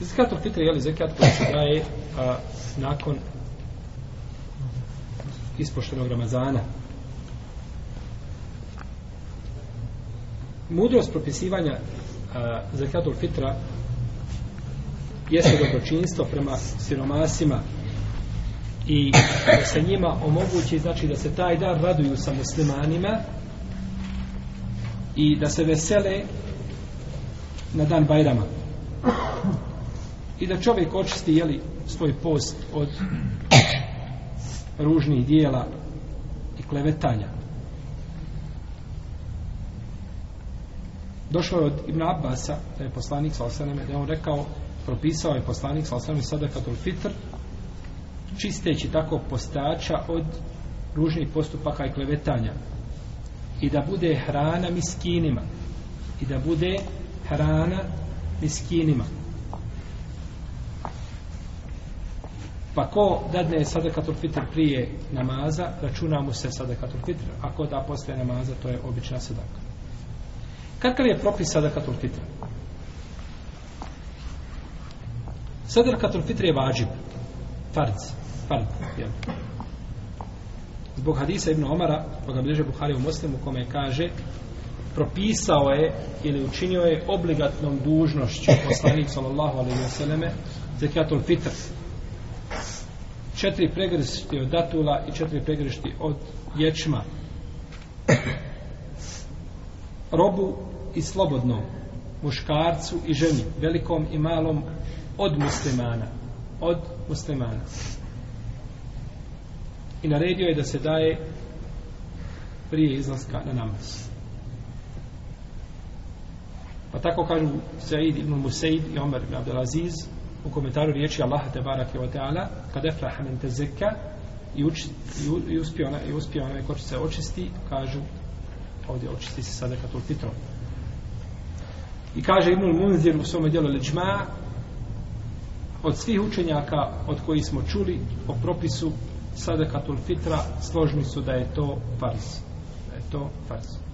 Zekatul fitr je li zekat koji se daje a, nakon ispoštenog Ramazana. Mudrost propisivanja a, zekatul fitra jeste dobročinstvo prema siromasima i da se njima omogući znači da se taj dan raduju sa muslimanima i da se vesele na dan Bajrama i da čovjek očisti jeli, svoj post od ružnih dijela i klevetanja. Došlo je od Ibn Abbasa da je poslanik sa osaneme da je on rekao propisao je poslanik sa osaneme sadakatul fitr čisteći tako postača od ružnih postupaka i klevetanja. I da bude hrana miskinima. I da bude hrana miskinima. Pa ko dadne sadakatul fitr prije namaza računa mu se sadakatul fitr a ko da posle namaza to je obična sadaka. Kakav je propis sadakatul fitr? Sadakatul fitr je vađib farz fard, jel? Zbog hadisa Ibn Omara, pa koga bliže Buhari u Muslimu, kome kaže, propisao je ili učinio je obligatnom dužnošću poslanik sallallahu alejhi ve selleme zekatul fitr četiri pregršti od datula i četiri pregršti od ječma robu i slobodnom muškarcu i ženi velikom i malom od muslimana od muslimana i naredio je da se daje prije izlaska na namaz. Pa tako kažu Said ibn Musaid i Omer ibn Abdelaziz u komentaru riječi Allah te barake wa ta'ala kad efraha men te zeka i, uči, i, i uspio ona, i uspio onaj ko se očisti kažu ovdje očisti se sada katul fitrom i kaže Ibnul Munzir u svome djelu Leđma od svih učenjaka od koji smo čuli o propisu sadakatul fitra složni su da je to farz. Da je to farz.